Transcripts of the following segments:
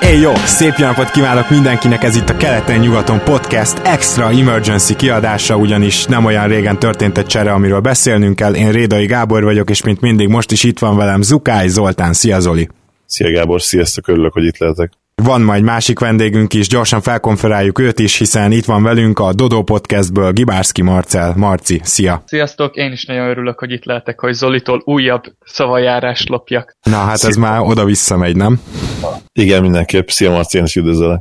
Hey jó, szép napot kívánok mindenkinek, ez itt a Keleten-nyugaton podcast extra emergency kiadása, ugyanis nem olyan régen történt egy csere, amiről beszélnünk kell. Én Rédai Gábor vagyok, és mint mindig most is itt van velem Zukály Zoltán. Szia Zoli! Szia Gábor, sziasztok, örülök, hogy itt lehetek. Van majd másik vendégünk is, gyorsan felkonferáljuk őt is, hiszen itt van velünk a Dodo Podcastből Gibárszki Marcel. Marci, szia! Sziasztok, én is nagyon örülök, hogy itt lehetek, hogy Zolitól újabb szavajárás lopjak. Na hát szia. ez már oda-vissza megy, nem? Igen, mindenképp. Szia Marci, én is üdvözlök.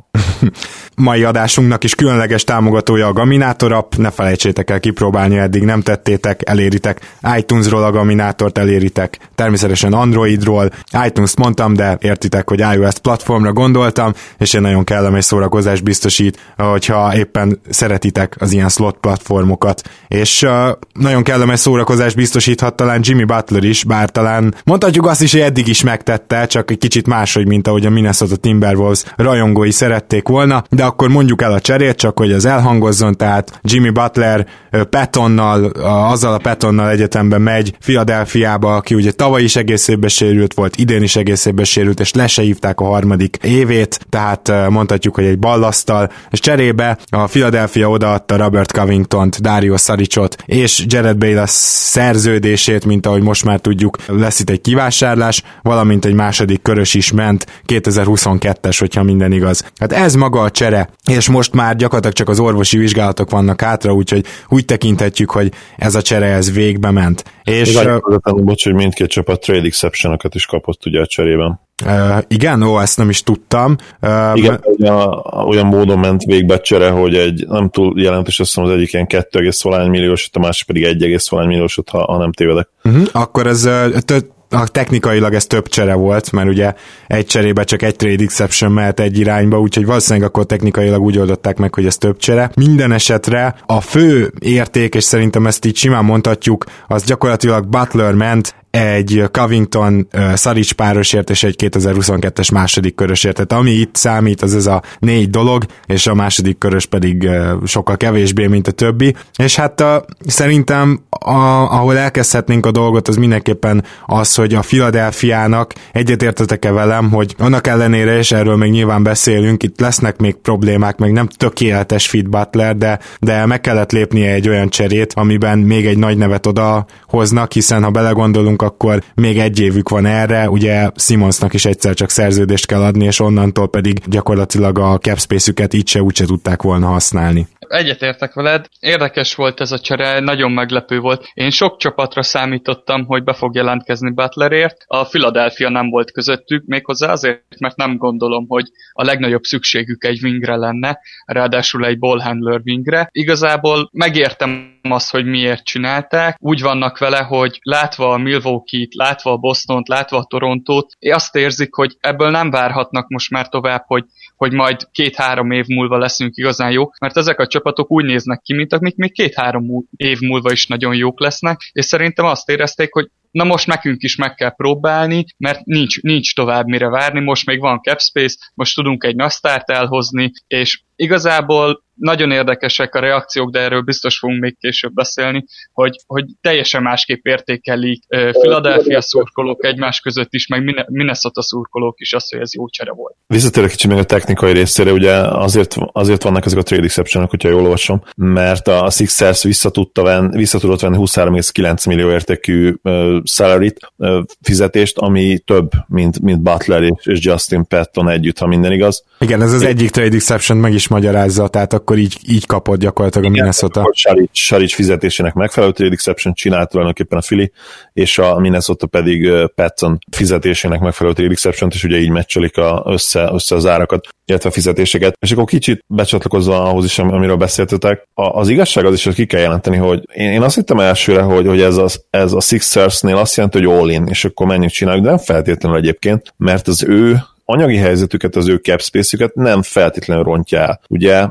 Mai adásunknak is különleges támogatója a Gaminator app, ne felejtsétek el kipróbálni, eddig nem tettétek, eléritek. iTunes-ról a Gaminátort, eléritek. Természetesen Androidról, iTunes-t mondtam, de értitek, hogy iOS platformra gondoltam, és egy nagyon kellemes szórakozás biztosít, hogyha éppen szeretitek az ilyen slot platformokat, és uh, nagyon kellemes szórakozás biztosíthat talán Jimmy Butler is, bár talán mondhatjuk azt is, hogy eddig is megtette, csak egy kicsit máshogy, mint ahogy a Minnesota Timberwolves rajongói szerették volna, de akkor mondjuk el a cserét, csak hogy az elhangozzon, tehát Jimmy Butler Petonnal, azzal a Petonnal egyetemben megy Philadelphiába, aki ugye tavaly is egész évben sérült volt, idén is egész évben sérült, és le se hívták a harmadik évét, tehát mondhatjuk, hogy egy ballasztal, és cserébe a Philadelphia odaadta Robert Covington-t, Dario Saricot és Jared Bayless szerződését, mint ahogy most már tudjuk, lesz itt egy kivásárlás, valamint egy második körös is ment, 2022-es, hogyha minden igaz. Hát ez maga a csere és most már gyakorlatilag csak az orvosi vizsgálatok vannak hátra, úgyhogy úgy tekinthetjük, hogy ez a csere ez végbe ment. És, uh, bocs, hogy mindkét csapat trade exception is kapott ugye a cserében. Uh, igen, ó, ezt nem is tudtam. Uh, igen, olyan, olyan módon ment végbe csere, hogy egy nem túl jelentős, azt mondom, az egyik ilyen 2,1 milliós, a másik pedig 1,1 milliós, ha, ha nem tévedek. Uh-huh, akkor ez uh, technikailag ez több csere volt, mert ugye egy cserébe csak egy trade exception mehet egy irányba, úgyhogy valószínűleg akkor technikailag úgy oldották meg, hogy ez több csere. Minden esetre a fő érték, és szerintem ezt így simán mondhatjuk, az gyakorlatilag Butler ment egy Covington uh, Szarics párosért és egy 2022-es második körösért. Tehát ami itt számít, az ez a négy dolog, és a második körös pedig sokkal kevésbé, mint a többi. És hát uh, szerintem a, ahol elkezdhetnénk a dolgot, az mindenképpen az, hogy a Philadelphiának egyetértetek-e velem, hogy annak ellenére, és erről még nyilván beszélünk, itt lesznek még problémák, meg nem tökéletes fit Butler, de, de meg kellett lépnie egy olyan cserét, amiben még egy nagy nevet oda hoznak, hiszen ha belegondolunk, akkor még egy évük van erre, ugye Simonsnak is egyszer csak szerződést kell adni, és onnantól pedig gyakorlatilag a capspace-üket így se úgyse tudták volna használni. Egyetértek veled, érdekes volt ez a csere, nagyon meglepő volt. Én sok csapatra számítottam, hogy be fog jelentkezni Butlerért, a Philadelphia nem volt közöttük, méghozzá azért, mert nem gondolom, hogy a legnagyobb szükségük egy wingre lenne, ráadásul egy ballhandler wingre. Igazából megértem azt, hogy miért csinálták. Úgy vannak vele, hogy látva a Milwaukee-t, látva a Boston-t, látva a Torontót, azt érzik, hogy ebből nem várhatnak most már tovább, hogy, hogy majd két-három év múlva leszünk igazán jó, mert ezek a csapatok úgy néznek ki, mint amik még két-három év múlva is nagyon jók lesznek, és szerintem azt érezték, hogy na most nekünk is meg kell próbálni, mert nincs, nincs tovább mire várni, most még van cap space, most tudunk egy nasztárt elhozni, és igazából nagyon érdekesek a reakciók, de erről biztos fogunk még később beszélni, hogy, hogy teljesen másképp értékelik Philadelphia szurkolók egymás között is, meg Minnesota szurkolók is azt, hogy ez jó csere volt. Visszatérek kicsit meg a technikai részére, ugye azért, azért vannak ezek a trade exception hogyha jól olvasom, mert a Sixers vissza, tudta venni, vissza tudott venni 23,9 millió értékű uh, salary uh, fizetést, ami több, mint, mint Butler és Justin Patton együtt, ha minden igaz. Igen, ez az é. egyik trade exception meg is magyarázza, tehát akkor így, így kapod gyakorlatilag Igen, a Minnesota. Saric, Saric fizetésének megfelelő trade exception csinált tulajdonképpen a Fili, és a Minnesota pedig Patton fizetésének megfelelő trade exception és ugye így meccselik a, össze, össze az árakat, illetve a fizetéseket. És akkor kicsit becsatlakozva ahhoz is, amiről beszéltetek, az igazság az is, hogy ki kell jelenteni, hogy én, én azt hittem elsőre, hogy, hogy ez, a, ez a Sixers-nél azt jelenti, hogy all-in, és akkor mennyit csináljuk, de nem feltétlenül egyébként, mert az ő anyagi helyzetüket, az ő cap space nem feltétlenül rontja el. Ugye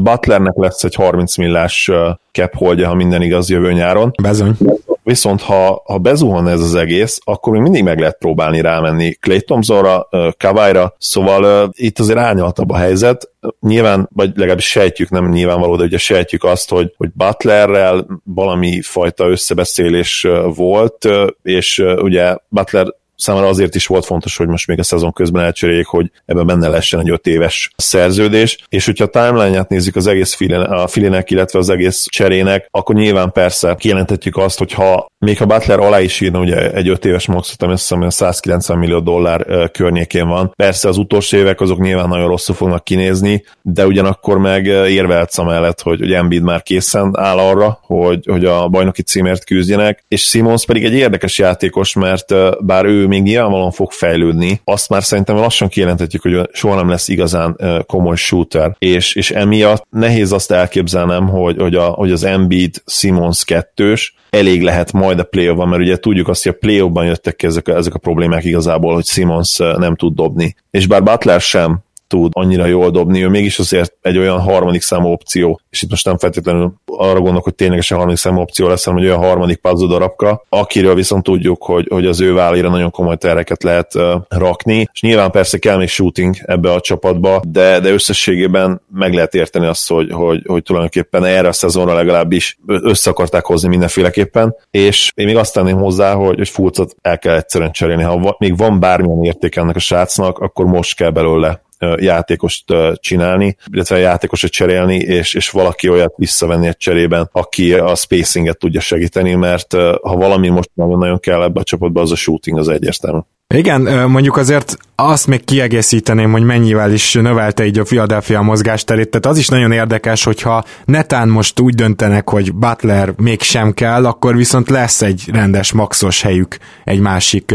Butlernek lesz egy 30 millás cap holdja, ha minden igaz jövő nyáron. Bezony. Viszont ha, ha bezuhan ez az egész, akkor még mindig meg lehet próbálni rámenni Clay Thompsonra, Kawai-ra, szóval itt azért árnyaltabb a helyzet. Nyilván, vagy legalábbis sejtjük, nem nyilvánvaló, de ugye sejtjük azt, hogy, hogy Butlerrel valami fajta összebeszélés volt, és ugye Butler számára azért is volt fontos, hogy most még a szezon közben elcseréljék, hogy ebben benne lehessen egy öt éves szerződés, és hogyha a timeline-ját nézzük az egész a filinek, illetve az egész cserének, akkor nyilván persze kijelentetjük azt, hogy ha még ha Butler alá is írna ugye egy öt éves maxot, ami azt hiszem 190 millió dollár környékén van. Persze az utolsó évek azok nyilván nagyon rosszul fognak kinézni, de ugyanakkor meg érvehetsz amellett, hogy, hogy Embiid már készen áll arra, hogy, hogy a bajnoki címért küzdjenek, és Simons pedig egy érdekes játékos, mert bár ő még nyilvánvalóan fog fejlődni, azt már szerintem lassan kijelentetjük, hogy soha nem lesz igazán komoly shooter, és, és emiatt nehéz azt elképzelnem, hogy, hogy, a, hogy az Embiid Simons kettős elég lehet majd a play mert ugye tudjuk azt, hogy a play jöttek ki ezek a, ezek a problémák igazából, hogy Simons nem tud dobni. És bár Butler sem, tud annyira jól dobni, ő mégis azért egy olyan harmadik számú opció, és itt most nem feltétlenül arra gondolok, hogy ténylegesen harmadik számú opció lesz, hanem egy olyan harmadik puzzle darabka, akiről viszont tudjuk, hogy, hogy az ő vállira nagyon komoly tereket lehet uh, rakni, és nyilván persze kell még shooting ebbe a csapatba, de, de összességében meg lehet érteni azt, hogy, hogy, hogy tulajdonképpen erre a szezonra legalábbis össze akarták hozni mindenféleképpen, és én még azt tenném hozzá, hogy, hogy Fulcot el kell egyszerűen cserélni. Ha még van bármilyen érték ennek a srácnak, akkor most kell belőle játékost csinálni, illetve játékosot cserélni, és, és valaki olyat visszavenni egy cserében, aki a spacinget tudja segíteni, mert ha valami most nagyon-nagyon kell ebbe a csapatba, az a shooting az egyértelmű. Igen, mondjuk azért azt még kiegészíteném, hogy mennyivel is növelte így a Philadelphia mozgásterét, tehát az is nagyon érdekes, hogyha netán most úgy döntenek, hogy Butler még sem kell, akkor viszont lesz egy rendes maxos helyük egy másik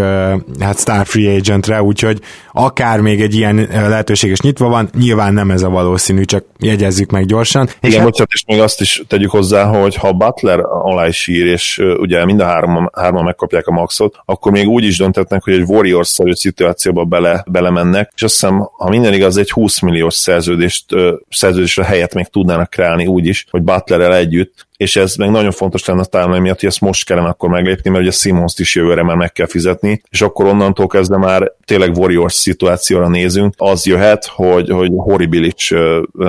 hát star free agentre, úgyhogy akár még egy ilyen lehetőség is nyitva van, nyilván nem ez a valószínű, csak jegyezzük meg gyorsan. Igen, és hát... bocsánat, és még azt is tegyük hozzá, hogy ha Butler alá is ír, és ugye mind a hárman, hárman megkapják a maxot, akkor még úgy is döntetnek, hogy egy Warriors-szerű szituációba bele, belemennek, és azt hiszem, ha minden igaz, egy 20 milliós szerződést, szerződésre helyet még tudnának kreálni úgy is, hogy Butlerrel együtt és ez meg nagyon fontos lenne a timeline miatt, hogy ezt most kellene akkor meglépni, mert ugye Simons-t is jövőre már meg kell fizetni, és akkor onnantól kezdve már tényleg Warriors szituációra nézünk, az jöhet, hogy, hogy horribilis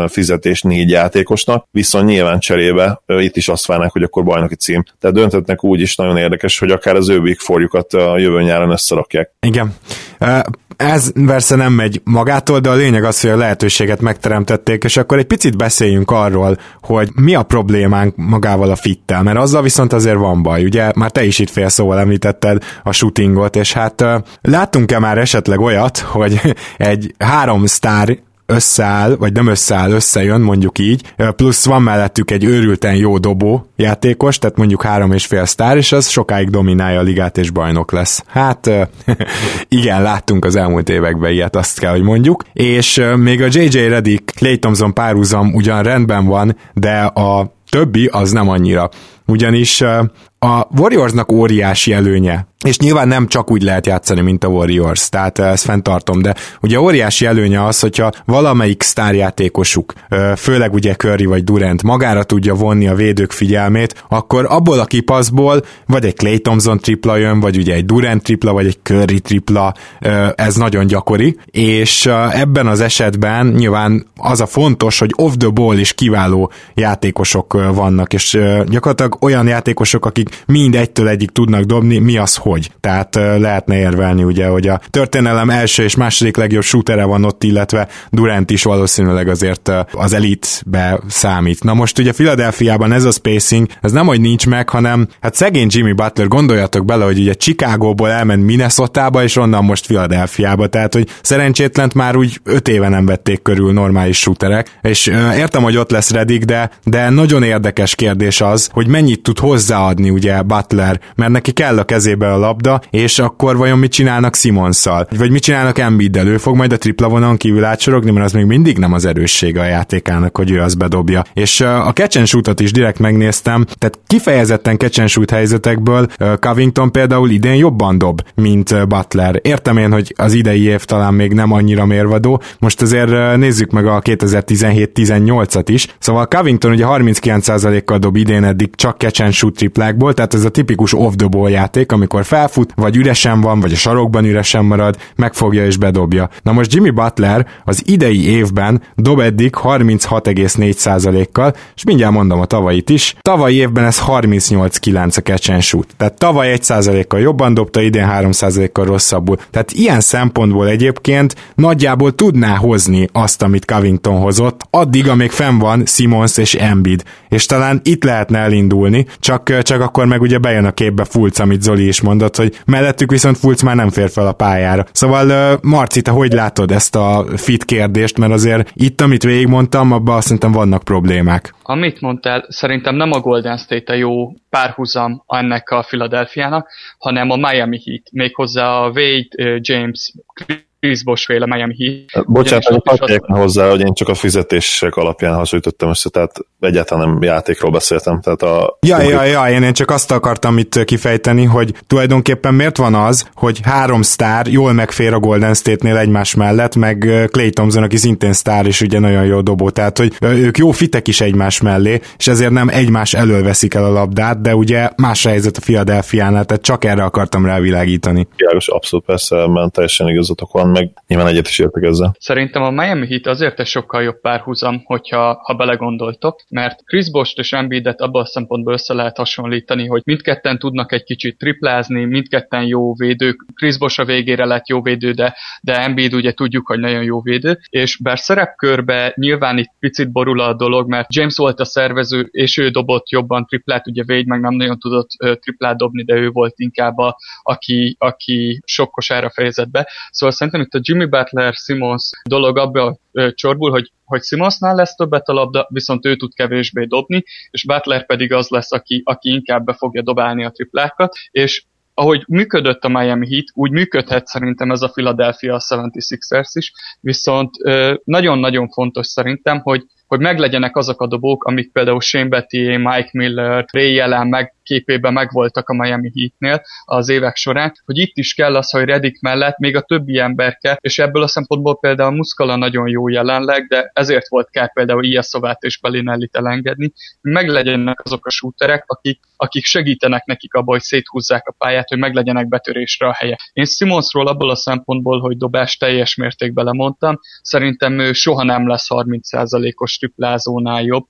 fizetés négy játékosnak, viszont nyilván cserébe itt is azt várnák, hogy akkor bajnoki cím. Tehát döntetnek úgy is nagyon érdekes, hogy akár az ő Big a jövő nyáron összerakják. Igen. Ez persze nem megy magától, de a lényeg az, hogy a lehetőséget megteremtették, és akkor egy picit beszéljünk arról, hogy mi a problémánk magával a fittel, mert azzal viszont azért van baj, ugye már te is itt fél szóval említetted a shootingot, és hát láttunk-e már esetleg olyat, hogy egy három sztár összeáll, vagy nem összeáll, összejön, mondjuk így, plusz van mellettük egy őrülten jó dobó játékos, tehát mondjuk három és fél sztár, és az sokáig dominálja a ligát és bajnok lesz. Hát igen, láttunk az elmúlt években ilyet, azt kell, hogy mondjuk, és még a JJ Redick, Clay Thompson párhuzam ugyan rendben van, de a többi az nem annyira. Ugyanis a Warriorsnak óriási előnye és nyilván nem csak úgy lehet játszani, mint a Warriors, tehát ezt fenntartom, de ugye óriási előnye az, hogyha valamelyik sztárjátékosuk, főleg ugye Curry vagy Durant magára tudja vonni a védők figyelmét, akkor abból a kipaszból vagy egy Clay Thompson tripla jön, vagy ugye egy Durant tripla, vagy egy Curry tripla, ez nagyon gyakori, és ebben az esetben nyilván az a fontos, hogy off the ball is kiváló játékosok vannak, és gyakorlatilag olyan játékosok, akik mind egytől egyik tudnak dobni, mi az, hogy. Tehát lehetne érvelni ugye, hogy a történelem első és második legjobb shootere van ott, illetve Durant is valószínűleg azért az elitbe számít. Na most ugye Philadelphiában ez a spacing, ez nem, hogy nincs meg, hanem hát szegény Jimmy Butler, gondoljatok bele, hogy ugye Chicagóból elment Minnesotába, és onnan most Philadelphiába, tehát hogy szerencsétlent már úgy öt éve nem vették körül normális shooterek, és értem, hogy ott lesz Redik, de, de nagyon érdekes kérdés az, hogy mennyit tud hozzáadni ugye ugye Butler, mert neki kell a kezébe a labda, és akkor vajon mit csinálnak Simonszal? Vagy mit csinálnak Embiiddel? Ő fog majd a tripla vonalon kívül átsorogni, mert az még mindig nem az erőssége a játékának, hogy ő azt bedobja. És a and is direkt megnéztem, tehát kifejezetten shoot helyzetekből Covington például idén jobban dob, mint Butler. Értem én, hogy az idei év talán még nem annyira mérvadó, most azért nézzük meg a 2017-18-at is. Szóval Covington ugye 39%-kal dob idén eddig csak catch and triplákból, tehát ez a tipikus off the ball játék, amikor felfut, vagy üresen van, vagy a sarokban üresen marad, megfogja és bedobja. Na most Jimmy Butler az idei évben dob eddig 36,4%-kal, és mindjárt mondom a tavait is. Tavalyi évben ez 38,9 a catch and shoot. Tehát tavaly 1%-kal jobban dobta, idén 3%-kal rosszabbul. Tehát ilyen szempontból egyébként nagyjából tudná hozni azt, amit Covington hozott, addig, amíg fenn van Simons és Embiid. És talán itt lehetne elindulni, csak, csak akkor meg ugye bejön a képbe Fulc, amit Zoli is mondott, hogy mellettük viszont Fulc már nem fér fel a pályára. Szóval Marci, te hogy látod ezt a fit kérdést, mert azért itt, amit végigmondtam, abban szerintem vannak problémák. Amit mondtál, szerintem nem a Golden State a jó párhuzam ennek a Philadelphia-nak, hanem a Miami Heat, méghozzá a Wade, James, Féle Miami Heat. Bocsánat, hogy az... hozzá, hogy én csak a fizetések alapján hasonlítottam össze, tehát egyáltalán nem játékról beszéltem. Tehát a ja, ja, ja, én, én csak azt akartam itt kifejteni, hogy tulajdonképpen miért van az, hogy három sztár jól megfér a Golden State-nél egymás mellett, meg Clay Thompson, aki szintén sztár is ugye nagyon jó dobó, tehát hogy ők jó fitek is egymás mellé, és ezért nem egymás elől veszik el a labdát, de ugye más helyzet a Philadelphia-nál, tehát csak erre akartam rávilágítani. János, abszolút persze, mert teljesen igazatok van, meg nyilván egyet is értek ezzel. Szerintem a Miami Heat azért egy sokkal jobb párhuzam, hogyha ha belegondoltok, mert Chris Bost és Embiidet abban a szempontból össze lehet hasonlítani, hogy mindketten tudnak egy kicsit triplázni, mindketten jó védők. Chris Bosh a végére lett jó védő, de, de Embiid ugye tudjuk, hogy nagyon jó védő, és bár szerepkörbe nyilván itt picit borul a dolog, mert James volt a szervező, és ő dobott jobban triplát, ugye Wade meg nem nagyon tudott triplát dobni, de ő volt inkább a, aki, aki sok kosára fejezett be. Szóval szerintem itt a Jimmy Butler Simons dolog abban csorbul, hogy, hogy Simonsnál lesz többet a labda, viszont ő tud kevésbé dobni, és Butler pedig az lesz, aki, aki inkább be fogja dobálni a triplákat, és ahogy működött a Miami Heat, úgy működhet szerintem ez a Philadelphia 76ers is, viszont nagyon-nagyon fontos szerintem, hogy hogy meglegyenek azok a dobók, amik például Shane Betty, Mike Miller, Ray Allen meg képében megvoltak a Miami Heatnél az évek során, hogy itt is kell az, hogy Redik mellett még a többi ember és ebből a szempontból például Muskala nagyon jó jelenleg, de ezért volt kell például Ilyeszovát és Belinellit elengedni, hogy meglegyenek azok a shooterek, akik, akik segítenek nekik abban, hogy széthúzzák a pályát, hogy meglegyenek betörésre a helye. Én Simonsról abból a szempontból, hogy dobás teljes mértékben lemondtam, szerintem ő soha nem lesz 30%-os triplázónál jobb,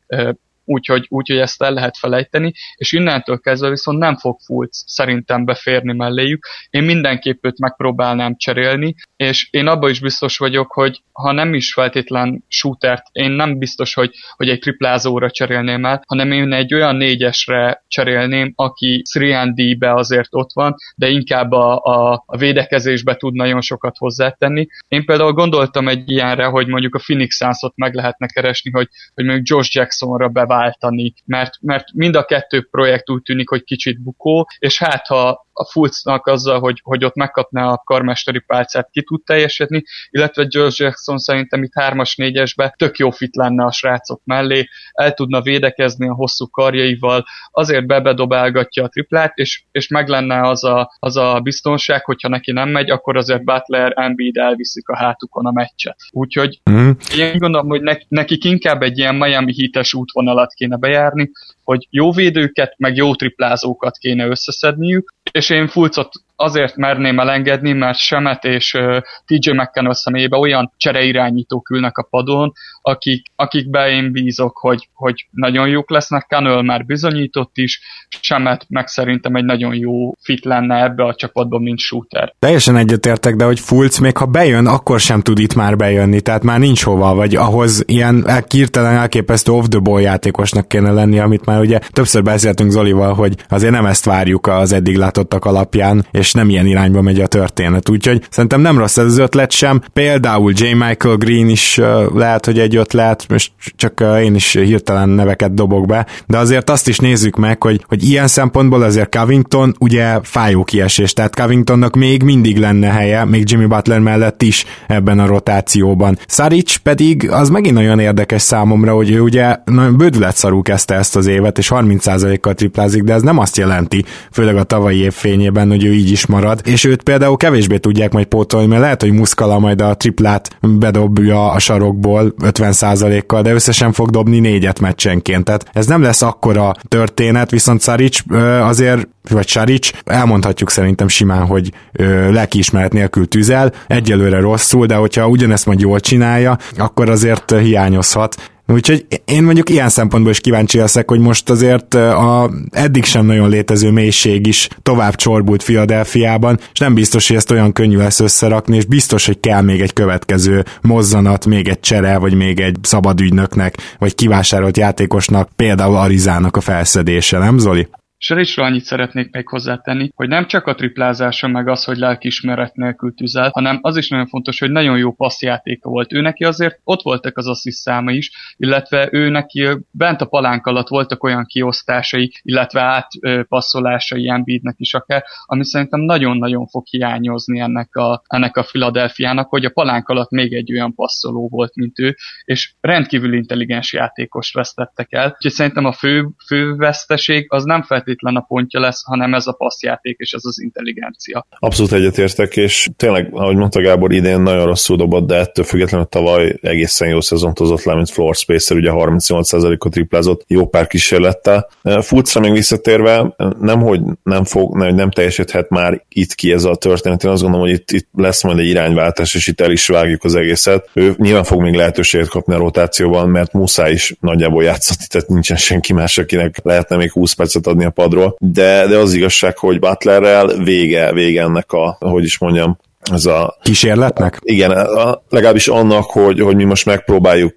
úgyhogy, úgyhogy ezt el lehet felejteni, és innentől kezdve viszont nem fog Fulc szerintem beférni melléjük. Én mindenképp őt megpróbálnám cserélni, és én abban is biztos vagyok, hogy ha nem is feltétlen shootert, én nem biztos, hogy, hogy egy triplázóra cserélném el, hanem én egy olyan négyesre cserélném, aki 3 be azért ott van, de inkább a, a, a védekezésbe tud nagyon sokat hozzátenni. Én például gondoltam egy ilyenre, hogy mondjuk a Phoenix Suns-ot meg lehetne keresni, hogy, hogy mondjuk Josh Jacksonra beváltani, mert, mert mind a kettő projekt úgy tűnik, hogy kicsit bukó, és hát ha a Fulcnak azzal, hogy, hogy ott megkapná a karmesteri pálcát, ki tud teljesíteni, illetve George Jackson szerintem itt 3-as, 4-esbe tök jó fit lenne a srácok mellé, el tudna védekezni a hosszú karjaival, azért bebedobálgatja a triplát, és, és meg lenne az a, az a biztonság, hogyha neki nem megy, akkor azért Butler, Embiid elviszik a hátukon a meccset. Úgyhogy mm. én gondolom, hogy ne, nekik inkább egy ilyen Miami hites útvonalat kéne bejárni, hogy jó védőket, meg jó triplázókat kéne összeszedniük, és én Fulcot azért merném elengedni, mert Semet és TJ McConnell személyébe olyan csereirányítók ülnek a padon, akik, akikbe én bízok, hogy, hogy nagyon jók lesznek. Cannell már bizonyított is, Semet meg szerintem egy nagyon jó fit lenne ebbe a csapatban, mint shooter. Teljesen egyetértek, de hogy Fulc még ha bejön, akkor sem tud itt már bejönni, tehát már nincs hova, vagy ahhoz ilyen kirtelen elképesztő off the ball játékosnak kéne lenni, amit már ugye többször beszéltünk Zolival, hogy azért nem ezt várjuk az eddig látottak alapján, és nem ilyen irányba megy a történet. Úgyhogy szerintem nem rossz ez az ötlet sem. Például J. Michael Green is lehet, hogy egy ötlet, most csak én is hirtelen neveket dobok be, de azért azt is nézzük meg, hogy, hogy ilyen szempontból azért Covington ugye fájó kiesés, tehát Covingtonnak még mindig lenne helye, még Jimmy Butler mellett is ebben a rotációban. Saric pedig az megint nagyon érdekes számomra, hogy ő ugye nagyon bődületszarú kezdte ezt az évet, és 30%-kal triplázik, de ez nem azt jelenti, főleg a tavalyi év fényében, hogy ő így is marad, és őt például kevésbé tudják majd pótolni, mert lehet, hogy Muszkala majd a triplát bedobja a sarokból 50%-kal, de összesen fog dobni négyet meccsenként, tehát ez nem lesz akkora történet, viszont Saric azért vagy Saric, elmondhatjuk szerintem simán, hogy ö, lelkiismeret nélkül tüzel, egyelőre rosszul, de hogyha ugyanezt majd jól csinálja, akkor azért hiányozhat. Úgyhogy én mondjuk ilyen szempontból is kíváncsi leszek, hogy most azért a eddig sem nagyon létező mélység is tovább csorbult Filadelfiában, és nem biztos, hogy ezt olyan könnyű lesz összerakni, és biztos, hogy kell még egy következő mozzanat, még egy csere, vagy még egy szabad ügynöknek, vagy kivásárolt játékosnak, például Arizának a felszedése, nem Zoli? Sörésről annyit szeretnék még hozzátenni, hogy nem csak a triplázása meg az, hogy lelkiismeret nélkül tüzel, hanem az is nagyon fontos, hogy nagyon jó passzjátéka volt. Ő neki azért ott voltak az assziszt száma is, illetve ő neki bent a palánk alatt voltak olyan kiosztásai, illetve átpasszolásai Embiidnek is akár, ami szerintem nagyon-nagyon fog hiányozni ennek a, ennek a Philadelphiának, hogy a palánk alatt még egy olyan passzoló volt, mint ő, és rendkívül intelligens játékos vesztettek el. Úgyhogy szerintem a fő, fő veszteség az nem feltétlenül feltétlen a pontja lesz, hanem ez a passzjáték és ez az intelligencia. Abszolút egyetértek, és tényleg, ahogy mondta Gábor, idén nagyon rosszul dobott, de ettől függetlenül tavaly egészen jó szezont hozott le, mint floor spacer, ugye 38%-ot triplázott, jó pár kísérlettel. Fulcra még visszatérve, nem, hogy nem fog, nem, nem teljesíthet már itt ki ez a történet, én azt gondolom, hogy itt, itt lesz majd egy irányváltás, és itt el is vágjuk az egészet. Ő nyilván fog még lehetőséget kapni a rotációban, mert muszáj is nagyjából játszott, tehát nincsen senki más, akinek lehetne még 20 percet adni a padról, de, de az igazság, hogy Butlerrel vége, vége ennek a, hogy is mondjam, ez a... Kísérletnek? Igen, a, legalábbis annak, hogy, hogy mi most megpróbáljuk,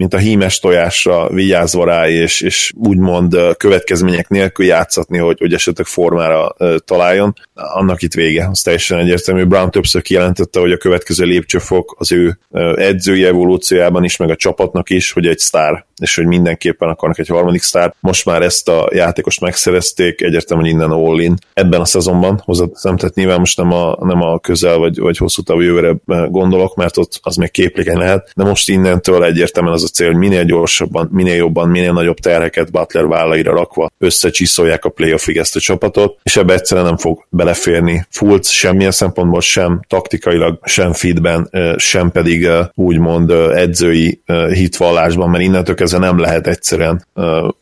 mint a hímes tojásra vigyázva rá, és, és úgymond következmények nélkül játszatni, hogy, hogy esetleg formára találjon, annak itt vége. Az teljesen egyértelmű. Brown többször kijelentette, hogy a következő lépcsőfok az ő edzői evolúciójában is, meg a csapatnak is, hogy egy sztár és hogy mindenképpen akarnak egy harmadik sztár. Most már ezt a játékost megszerezték, egyértelműen innen all in. Ebben a szezonban hozzáteszem, tehát nyilván most nem a, nem a közel vagy, vagy hosszú távú jövőre gondolok, mert ott az még képlékeny lehet, de most innentől egyértelműen az a cél, hogy minél gyorsabban, minél jobban, minél nagyobb terheket Butler vállaira rakva összecsiszolják a playoffig ezt a csapatot, és ebbe egyszerűen nem fog beleférni Fulc semmilyen szempontból sem taktikailag, sem feedben, sem pedig úgymond edzői hitvallásban, mert innentől kezdve nem lehet egyszerűen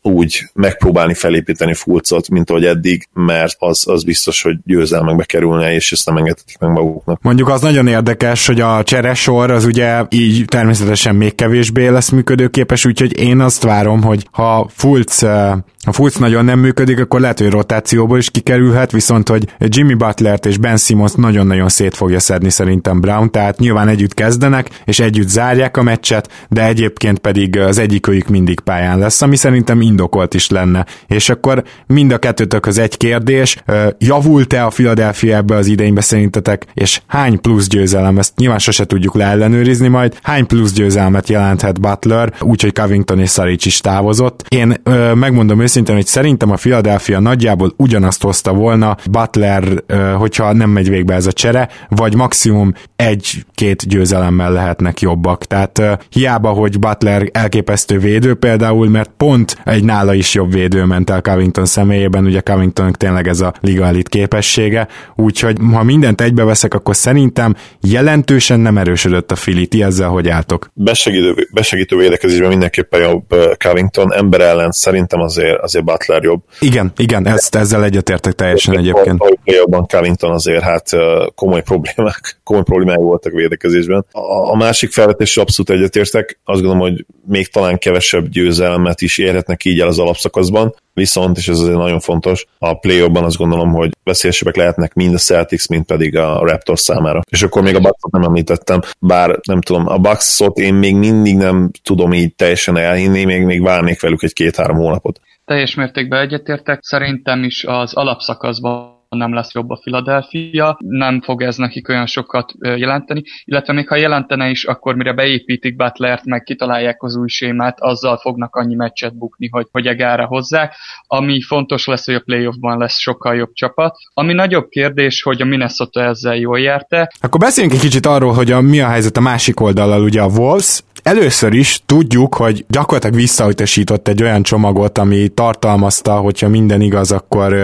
úgy megpróbálni felépíteni Fulcot, mint ahogy eddig, mert az, az biztos, hogy győzelmekbe kerülne, és ezt nem engedhetik meg maguknak. Mondjuk az nagyon érdekes, hogy a cseresor az ugye így természetesen még kevésbé lesz működőképes, úgyhogy én azt várom, hogy ha Fulc ha Fulc nagyon nem működik, akkor lehet, hogy rotációból is kikerülhet, viszont hogy Jimmy Butlert és Ben Simmons nagyon-nagyon szét fogja szedni szerintem Brown, tehát nyilván együtt kezdenek, és együtt zárják a meccset, de egyébként pedig az egyikőjük mindig pályán lesz, ami szerintem indokolt is lenne. És akkor mind a kettőtökhöz egy kérdés, javult-e a Philadelphia ebbe az idénybe szerintetek, és hány plusz győzelem, ezt nyilván sose tudjuk leellenőrizni majd, hány plusz győzelmet jelenthet Butler, úgyhogy Covington és Saric is távozott. Én megmondom őszintén, hogy szerintem a Philadelphia nagyjából ugyanazt hozta volna Butler, hogyha nem megy végbe ez a csere, vagy maximum egy-két győzelemmel lehetnek jobbak. Tehát hiába, hogy Butler elképesztő védő például, mert pont egy nála is jobb védő ment el Covington személyében, ugye Covington tényleg ez a liga elit képessége, úgyhogy ha mindent egybeveszek, akkor szerintem jelentősen nem erősödött a Fili. Ti ezzel hogy álltok? Besegítő, besegítő védekezésben mindenképpen jobb Covington, ember ellen szerintem azért azért Butler jobb. Igen, igen, ezt, ezzel egyetértek teljesen és egyébként. Jobban Covington azért hát komoly problémák, komoly problémák voltak védekezésben. A, a másik felvetés abszolút egyetértek, azt gondolom, hogy még talán kevesebb győzelmet is érhetnek így el az alapszakaszban, viszont, és ez azért nagyon fontos, a play azt gondolom, hogy veszélyesebbek lehetnek mind a Celtics, mind pedig a Raptors számára. És akkor még a bucks nem említettem, bár nem tudom, a Bucks-ot én még mindig nem tudom így teljesen elhinni, még, még várnék velük egy két-három hónapot teljes mértékben egyetértek. Szerintem is az alapszakaszban nem lesz jobb a Philadelphia, nem fog ez nekik olyan sokat jelenteni, illetve még ha jelentene is, akkor mire beépítik Butlert, meg kitalálják az új sémát, azzal fognak annyi meccset bukni, hogy, hogy egára hozzák. Ami fontos lesz, hogy a playoffban lesz sokkal jobb csapat. Ami nagyobb kérdés, hogy a Minnesota ezzel jól járte. Akkor beszéljünk egy kicsit arról, hogy a, mi a helyzet a másik oldalal, ugye a Wolves, Először is tudjuk, hogy gyakorlatilag visszautasított egy olyan csomagot, ami tartalmazta, hogyha minden igaz, akkor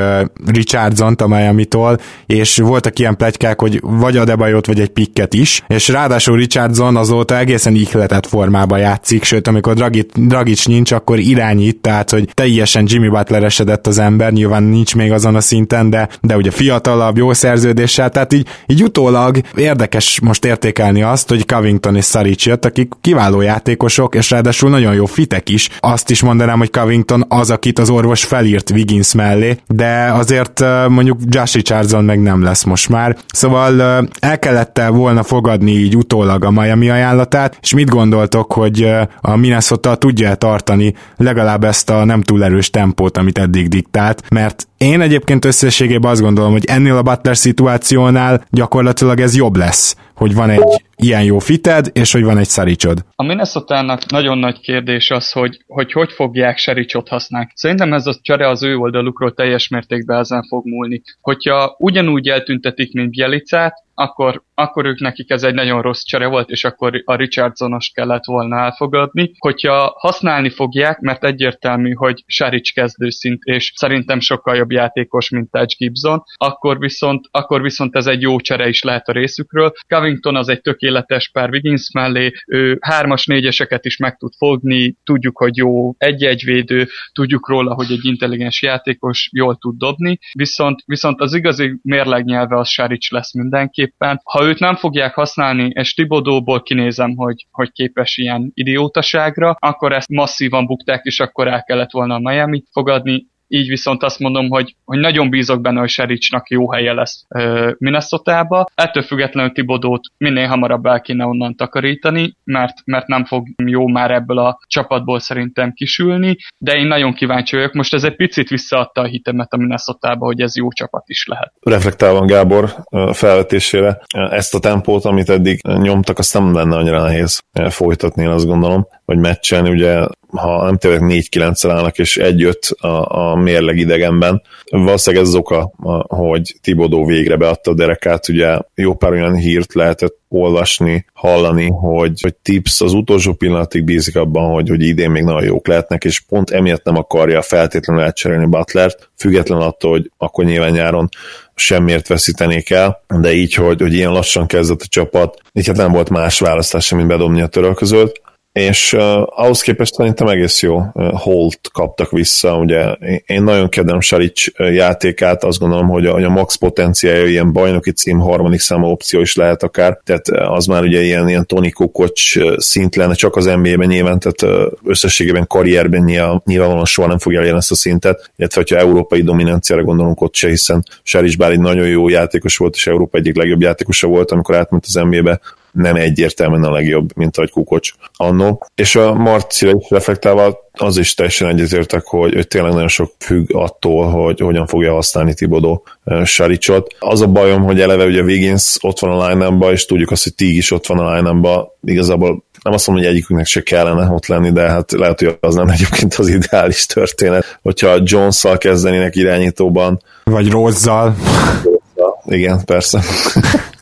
Richardson a Miami-tól, és voltak ilyen plegykák, hogy vagy Adebayot, vagy egy pikket is, és ráadásul Richardson azóta egészen ihletett formában játszik, sőt, amikor Dragit, Dragic nincs, akkor irányít, tehát, hogy teljesen Jimmy Butler esedett az ember, nyilván nincs még azon a szinten, de, de ugye fiatalabb, jó szerződéssel, tehát így, így utólag érdekes most értékelni azt, hogy Covington és Saric jött, akik kiváló játékosok, és ráadásul nagyon jó fitek is. Azt is mondanám, hogy Covington az, akit az orvos felírt Wiggins mellé, de azért mondjuk Josh Richardson meg nem lesz most már. Szóval el kellett volna fogadni így utólag a Miami ajánlatát, és mit gondoltok, hogy a Minnesota tudja tartani legalább ezt a nem túl erős tempót, amit eddig diktált, mert én egyébként összességében azt gondolom, hogy ennél a Butler szituációnál gyakorlatilag ez jobb lesz, hogy van egy ilyen jó fited, és hogy van egy szaricsod. A minnesota nagyon nagy kérdés az, hogy, hogy hogy fogják Sericsot használni. Szerintem ez a csere az ő oldalukról teljes mértékben ezen fog múlni. Hogyha ugyanúgy eltüntetik, mint Bielicát, akkor, akkor ők nekik ez egy nagyon rossz csere volt, és akkor a Richardsonos kellett volna elfogadni. Hogyha használni fogják, mert egyértelmű, hogy Saric kezdőszint, és szerintem sokkal jobb játékos, mint Taj Gibson, akkor viszont, akkor viszont ez egy jó csere is lehet a részükről. Covington az egy tökéletes pár Wiggins mellé, ő hármas, négyeseket is meg tud fogni, tudjuk, hogy jó egy-egy védő, tudjuk róla, hogy egy intelligens játékos jól tud dobni, viszont, viszont az igazi mérlegnyelve az Saric lesz mindenki, mindenképpen. Ha őt nem fogják használni, és Tibodóból kinézem, hogy, hogy képes ilyen idiótaságra, akkor ezt masszívan bukták, és akkor el kellett volna a Miami fogadni így viszont azt mondom, hogy, hogy nagyon bízok benne, hogy Sericsnak jó helye lesz Minnesota-ba. Ettől függetlenül Tibodót minél hamarabb el kéne onnan takarítani, mert, mert nem fog jó már ebből a csapatból szerintem kisülni, de én nagyon kíváncsi vagyok. Most ez egy picit visszaadta a hitemet a minnesota hogy ez jó csapat is lehet. Reflektálva Gábor felvetésére, ezt a tempót, amit eddig nyomtak, azt nem lenne annyira nehéz folytatni, én azt gondolom, vagy meccsen, ugye ha nem tévedek 4-9 állnak, és 1-5 a, a mérleg idegenben. Valószínűleg ez az oka, hogy Tibodó végre beadta a derekát, ugye jó pár olyan hírt lehetett olvasni, hallani, hogy, hogy Tips az utolsó pillanatig bízik abban, hogy, hogy idén még nagyon jók lehetnek, és pont emiatt nem akarja feltétlenül elcserélni Butlert, független attól, hogy akkor nyilván nyáron semmiért veszítenék el, de így, hogy, hogy ilyen lassan kezdett a csapat, így hát nem volt más választás, mint bedobni a törölközőt, és uh, ahhoz képest szerintem egész jó uh, holt kaptak vissza, ugye én nagyon kedvem Saric játékát, azt gondolom, hogy a, a max potenciálja ilyen bajnoki cím harmadik számú opció is lehet akár, tehát az már ugye ilyen, ilyen Tony Kukoc szint lenne, csak az NBA-ben nyilván, tehát uh, összességében karrierben nyilván, nyilvánvalóan soha nem fogja elérni ezt a szintet, illetve hogyha európai dominanciára gondolunk ott se, hiszen Saric bár egy nagyon jó játékos volt, és Európa egyik legjobb játékosa volt, amikor átment az NBA-be, nem egyértelműen a legjobb, mint ahogy Kukocs annó. És a Marcira is reflektálva az is teljesen egyetértek, hogy, hogy tényleg nagyon sok függ attól, hogy hogyan fogja használni Tibodó Saricsot. Az a bajom, hogy eleve ugye Wiggins ott van a line és tudjuk azt, hogy Tig is ott van a line igazából nem azt mondom, hogy egyikünknek se kellene ott lenni, de hát lehet, hogy az nem egyébként az ideális történet. Hogyha Jones-szal kezdenének irányítóban. Vagy Rozzal. Igen, persze.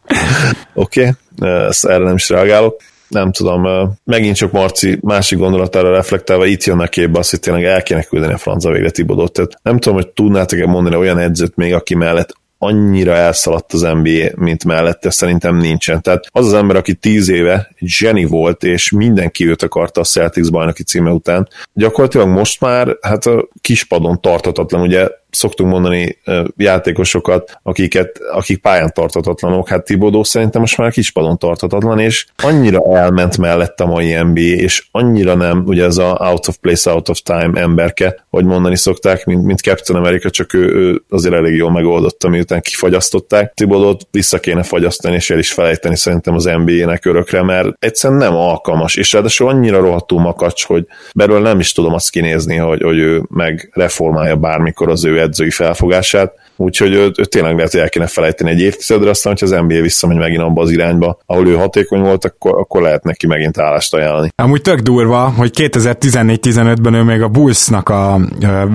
Oké, okay. ezt erre nem is reagálok nem tudom, megint csak Marci másik gondolatára reflektálva itt jönnek képbe azt, hogy tényleg el kéne küldeni a francia végre Tibodot. Tehát nem tudom, hogy tudnátok-e mondani olyan edzőt még, aki mellett annyira elszaladt az NBA, mint mellette szerintem nincsen. Tehát az az ember, aki tíz éve zseni volt, és mindenki őt akarta a Celtics bajnoki címe után, gyakorlatilag most már hát a kispadon tartatatlan, ugye szoktunk mondani játékosokat, akiket, akik pályán tartatatlanok, hát Tibodó szerintem most már kispadon tartatatlan, és annyira elment mellett a mai NBA, és annyira nem, ugye ez a out of place, out of time emberke, hogy mondani szokták, mint, mint Captain America, csak ő, ő azért elég jól megoldotta, miután kifagyasztották. Tibodót vissza kéne fagyasztani, és el is felejteni szerintem az NBA-nek örökre, mert egyszerűen nem alkalmas, és ráadásul annyira rohadtul makacs, hogy belőle nem is tudom azt kinézni, hogy, hogy ő meg reformálja bármikor az ő edzői felfogását. Úgyhogy ő, ő tényleg lehet, hogy el kéne felejteni egy évtizedre, aztán, hogy az NBA visszamegy megint abba az irányba, ahol ő hatékony volt, akkor, akkor lehet neki megint állást ajánlani. Amúgy tök durva, hogy 2014-15-ben ő még a Bullsnak a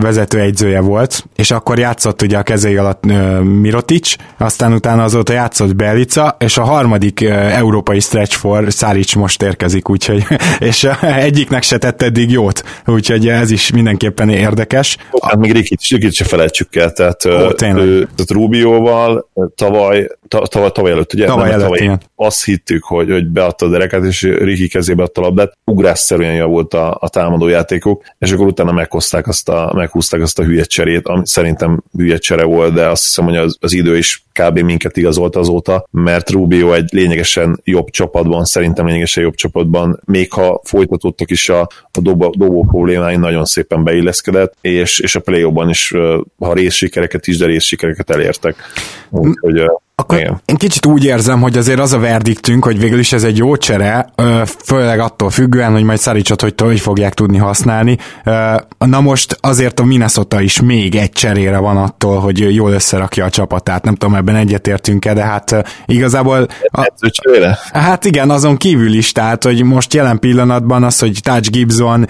vezetőegyzője volt, és akkor játszott ugye a kezei alatt Mirotic, aztán utána azóta játszott Belica, és a harmadik európai stretch for Szárics most érkezik, úgyhogy, és egyiknek se tett eddig jót, úgyhogy ez is mindenképpen érdekes. Hát még Rikit, Rikit se felejtsük el, tehát, Ó, ő, tehát Rubioval tavaly, tavaly, tavaly előtt, ugye? Tavaly előtt, tavaly igen. Azt hittük, hogy, hogy beadta a dereket, és Riki kezébe adta a labdát, ugrásszerűen javult a, a támadó játékok, és akkor utána meghozták azt a, meghúzták azt a hülye cserét, ami szerintem hülye csere volt, de azt hiszem, hogy az, az idő is kb. minket igazolt azóta, mert Rubio egy lényegesen jobb csapatban, szerintem lényegesen jobb csapatban, még ha folytatódtak is a, a dobó, dobó problémái, nagyon szépen beilleszkedett, és, és a play is, ha részsikereket is, de részsikereket elértek. Úgyhogy akkor Igen. én kicsit úgy érzem, hogy azért az a verdiktünk, hogy végül is ez egy jó csere, főleg attól függően, hogy majd Szaricsot hogy, hogy fogják tudni használni. Na most azért a Minnesota is még egy cserére van attól, hogy jól összerakja a csapatát. Nem tudom, ebben egyetértünk-e, de hát igazából... A, hát igen, azon kívül is, tehát, hogy most jelen pillanatban az, hogy Touch Gibson,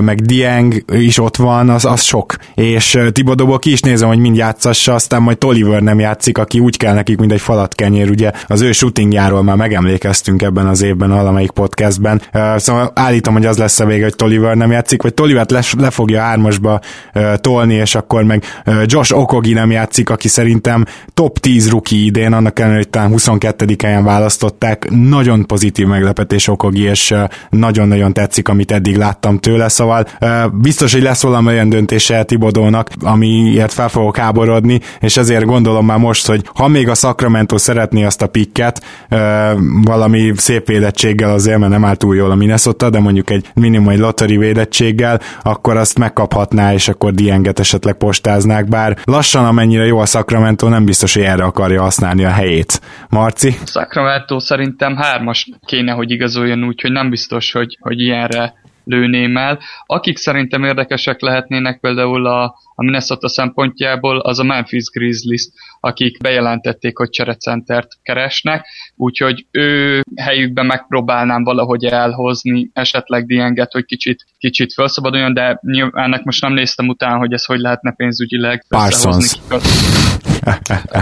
meg Dieng is ott van, az, az sok. És Tibodóból ki is nézem, hogy mind játszassa, aztán majd Toliver nem játszik, aki úgy kell neki nekik, mint egy falatkenyér, ugye az ő shootingjáról már megemlékeztünk ebben az évben valamelyik podcastben, szóval állítom, hogy az lesz a vége, hogy Toliver nem játszik, vagy Tolivert le, le fogja hármasba tolni, és akkor meg Josh Okogi nem játszik, aki szerintem top 10 ruki idén, annak ellenére, hogy talán 22. helyen választották, nagyon pozitív meglepetés Okogi, és nagyon-nagyon tetszik, amit eddig láttam tőle, szóval biztos, hogy lesz valami olyan döntése Tibodónak, amiért fel fogok háborodni, és ezért gondolom már most, hogy ha még a Sacramento szeretné azt a pikket, valami szép védettséggel azért, mert nem áll túl jól a Minnesota, de mondjuk egy minimum egy lottery védettséggel, akkor azt megkaphatná, és akkor dienget esetleg postáznák, bár lassan amennyire jó a Sacramento, nem biztos, hogy erre akarja használni a helyét. Marci? Sacramento szerintem hármas kéne, hogy igazoljon úgy, hogy nem biztos, hogy, hogy ilyenre lőném el. Akik szerintem érdekesek lehetnének például a, a Minnesota szempontjából, az a Memphis Grizzlies, akik bejelentették, hogy cserecentert keresnek, úgyhogy ő helyükben megpróbálnám valahogy elhozni esetleg Dienget, hogy kicsit, kicsit felszabaduljon, de nyilván ennek most nem néztem utána, hogy ez hogy lehetne pénzügyileg Parsons.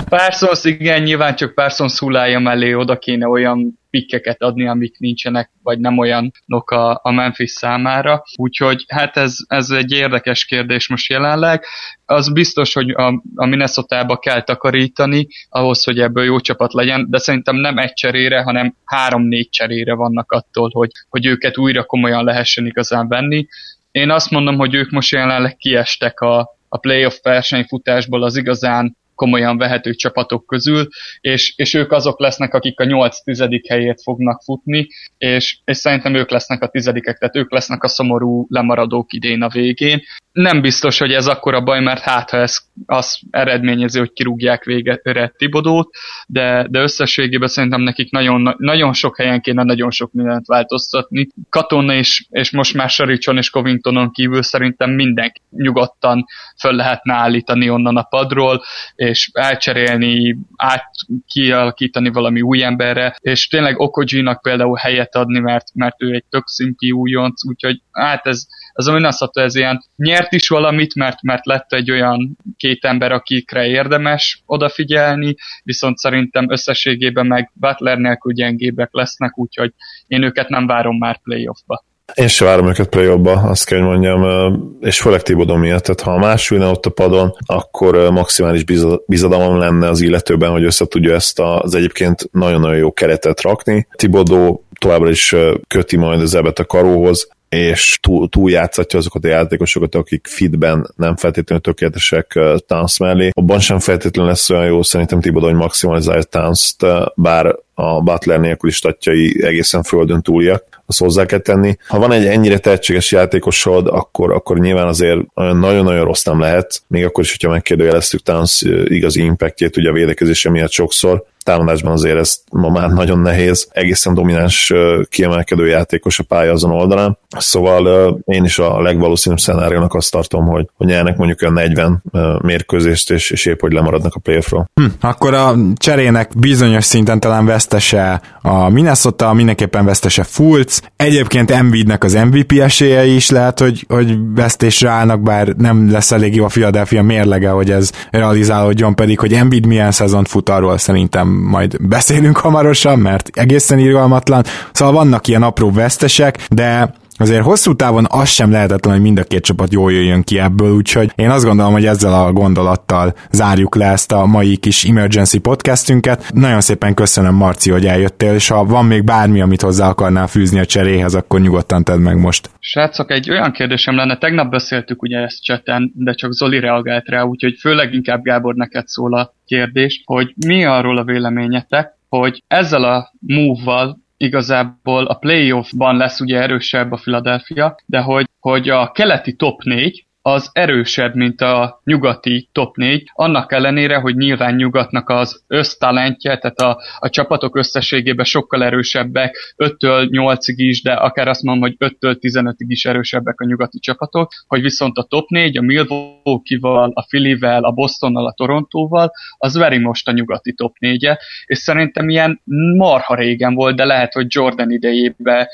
Parsons, igen, nyilván csak Parsons hullája mellé oda kéne olyan pikkeket adni, amik nincsenek, vagy nem olyanok a, a Memphis számára. Úgyhogy hát ez, ez egy érdekes kérdés most jelenleg. Az biztos, hogy a, a Minnesota-ba kell takarítani, ahhoz, hogy ebből jó csapat legyen, de szerintem nem egy cserére, hanem három-négy cserére vannak attól, hogy, hogy őket újra komolyan lehessen igazán venni. Én azt mondom, hogy ők most jelenleg kiestek a, a playoff versenyfutásból az igazán komolyan vehető csapatok közül, és, és ők azok lesznek, akik a 8-10. helyért fognak futni, és, és szerintem ők lesznek a tizedikek, tehát ők lesznek a szomorú lemaradók idén a végén. Nem biztos, hogy ez akkora baj, mert hát ha ez az eredményezi, hogy kirúgják végre Tibodót, de, de összességében szerintem nekik nagyon, nagyon sok helyen kéne nagyon sok mindent változtatni. Katona és, és most már Saricson és Covingtonon kívül szerintem mindenki nyugodtan föl lehetne állítani onnan a padról, és elcserélni, átkialakítani valami új emberre, és tényleg Okojinak például helyet adni, mert, mert ő egy tök szimpi újonc, úgyhogy hát ez, ez a Minnesota ez ilyen nyert is valamit, mert, mert lett egy olyan két ember, akikre érdemes odafigyelni, viszont szerintem összességében meg Butler nélkül gyengébbek lesznek, úgyhogy én őket nem várom már playoffba. Én se várom őket play azt kell, hogy mondjam, és főleg Tibodon miatt, tehát ha más ülne ott a padon, akkor maximális bizadalom lenne az illetőben, hogy össze tudja ezt az egyébként nagyon-nagyon jó keretet rakni. Tibodó továbbra is köti majd az ebet a karóhoz, és túl, túljátszatja azokat a játékosokat, akik fitben nem feltétlenül tökéletesek uh, Towns mellé. Abban sem feltétlenül lesz olyan jó szerintem Tibodó, hogy maximalizálja towns bár a Butler nélküli statjai egészen földön túliak, azt hozzá kell tenni. Ha van egy ennyire tehetséges játékosod, akkor, akkor nyilván azért nagyon-nagyon rossz nem lehet, még akkor is, hogyha megkérdőjeleztük Towns igazi impactjét ugye a védekezése miatt sokszor, támadásban azért ez ma már nagyon nehéz. Egészen domináns kiemelkedő játékos a pálya azon oldalán. Szóval én is a legvalószínűbb szenáriónak azt tartom, hogy, hogy nyernek mondjuk a 40 mérkőzést, és, és épp hogy lemaradnak a playoffról. Hm, akkor a cserének bizonyos szinten talán vesztese a Minnesota, mindenképpen vesztese Fultz. Egyébként Embiidnek az MVP esélyei is lehet, hogy, hogy vesztésre állnak, bár nem lesz elég jó a Philadelphia mérlege, hogy ez realizálódjon, pedig hogy Embiid milyen szezont fut, arról szerintem majd beszélünk hamarosan, mert egészen irgalmatlan. Szóval vannak ilyen apró vesztesek, de azért hosszú távon az sem lehetetlen, hogy mind a két csapat jól jöjjön ki ebből, úgyhogy én azt gondolom, hogy ezzel a gondolattal zárjuk le ezt a mai kis emergency podcastünket. Nagyon szépen köszönöm, Marci, hogy eljöttél, és ha van még bármi, amit hozzá akarnál fűzni a cseréhez, akkor nyugodtan tedd meg most. Srácok, egy olyan kérdésem lenne, tegnap beszéltük ugye ezt cseten, de csak Zoli reagált rá, úgyhogy főleg inkább Gábor neked szól a kérdés, hogy mi arról a véleményetek, hogy ezzel a move-val igazából a playoffban lesz ugye erősebb a Philadelphia, de hogy, hogy a keleti top 4 az erősebb, mint a nyugati top 4, annak ellenére, hogy nyilván nyugatnak az össztalentje, tehát a, a csapatok összességében sokkal erősebbek, 5-től 8-ig is, de akár azt mondom, hogy 5-től 15-ig is erősebbek a nyugati csapatok, hogy viszont a top 4, a Milwaukee-val, a Philly-vel, a Bostonnal, a Torontóval, az veri most a nyugati top 4 -e, és szerintem ilyen marha régen volt, de lehet, hogy Jordan idejében,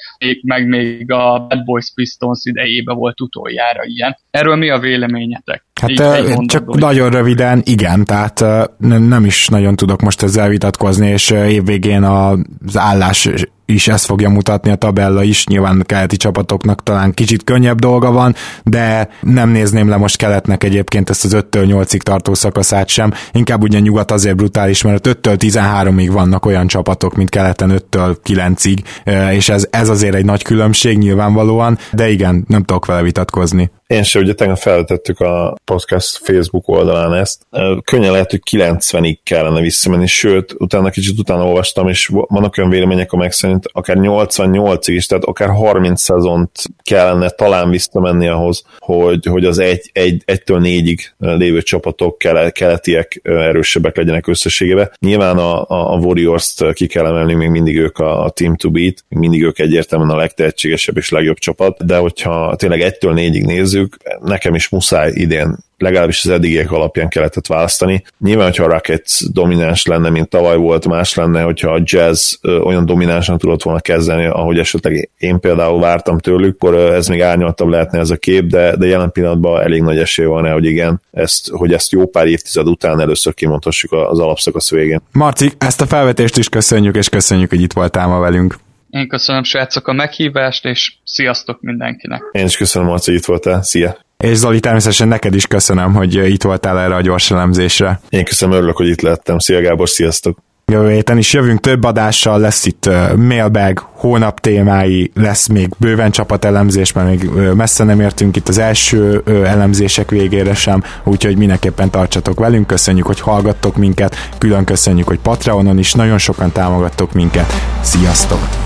meg még a Bad Boys Pistons idejében volt utoljára ilyen. Erről mi a véleményetek? Hát Így, csak hogy... nagyon röviden, igen, tehát nem is nagyon tudok most ezzel vitatkozni, és évvégén az állás is ezt fogja mutatni a tabella is, nyilván keleti csapatoknak talán kicsit könnyebb dolga van, de nem nézném le most keletnek egyébként ezt az 5-től 8-ig tartó szakaszát sem, inkább ugye nyugat azért brutális, mert 5-től 13-ig vannak olyan csapatok, mint keleten 5-től 9-ig, és ez, ez azért egy nagy különbség nyilvánvalóan, de igen, nem tudok vele vitatkozni. Én sem, ugye tegnap feltettük a podcast Facebook oldalán ezt. Könnyen lehet, hogy 90-ig kellene visszamenni, sőt, utána kicsit utána olvastam, és vannak olyan vélemények, amelyek szerint akár 88-ig is, tehát akár 30 szezont kellene talán visszamenni ahhoz, hogy, hogy az 1, 1, 1-től 4-ig lévő csapatok keletiek erősebbek legyenek összességében. Nyilván a, a Warriors-t ki kell emelni, még mindig ők a, a team to beat, mindig ők egyértelműen a legtehetségesebb és legjobb csapat, de hogyha tényleg 1-től 4-ig nézzük, nekem is muszáj idén legalábbis az eddigiek alapján kellett választani. Nyilván, hogyha a Rockets domináns lenne, mint tavaly volt, más lenne, hogyha a Jazz olyan dominánsan tudott volna kezdeni, ahogy esetleg én például vártam tőlük, akkor ez még árnyaltabb lehetne ez a kép, de, de jelen pillanatban elég nagy esély van, hogy igen, ezt, hogy ezt jó pár évtized után először kimondhassuk az alapszakasz végén. Marci, ezt a felvetést is köszönjük, és köszönjük, hogy itt voltál ma velünk. Én köszönöm srácok a meghívást, és sziasztok mindenkinek. Én is köszönöm, Marci, hogy itt voltál. Szia! És Zoli, természetesen neked is köszönöm, hogy itt voltál erre a gyors elemzésre. Én köszönöm, örülök, hogy itt lettem. Szia Gábor, sziasztok! Jövő héten is jövünk több adással, lesz itt mailbag, hónap témái, lesz még bőven csapatelemzés, mert még messze nem értünk itt az első elemzések végére sem, úgyhogy mindenképpen tartsatok velünk, köszönjük, hogy hallgattok minket, külön köszönjük, hogy Patreonon is nagyon sokan támogattok minket. Sziasztok!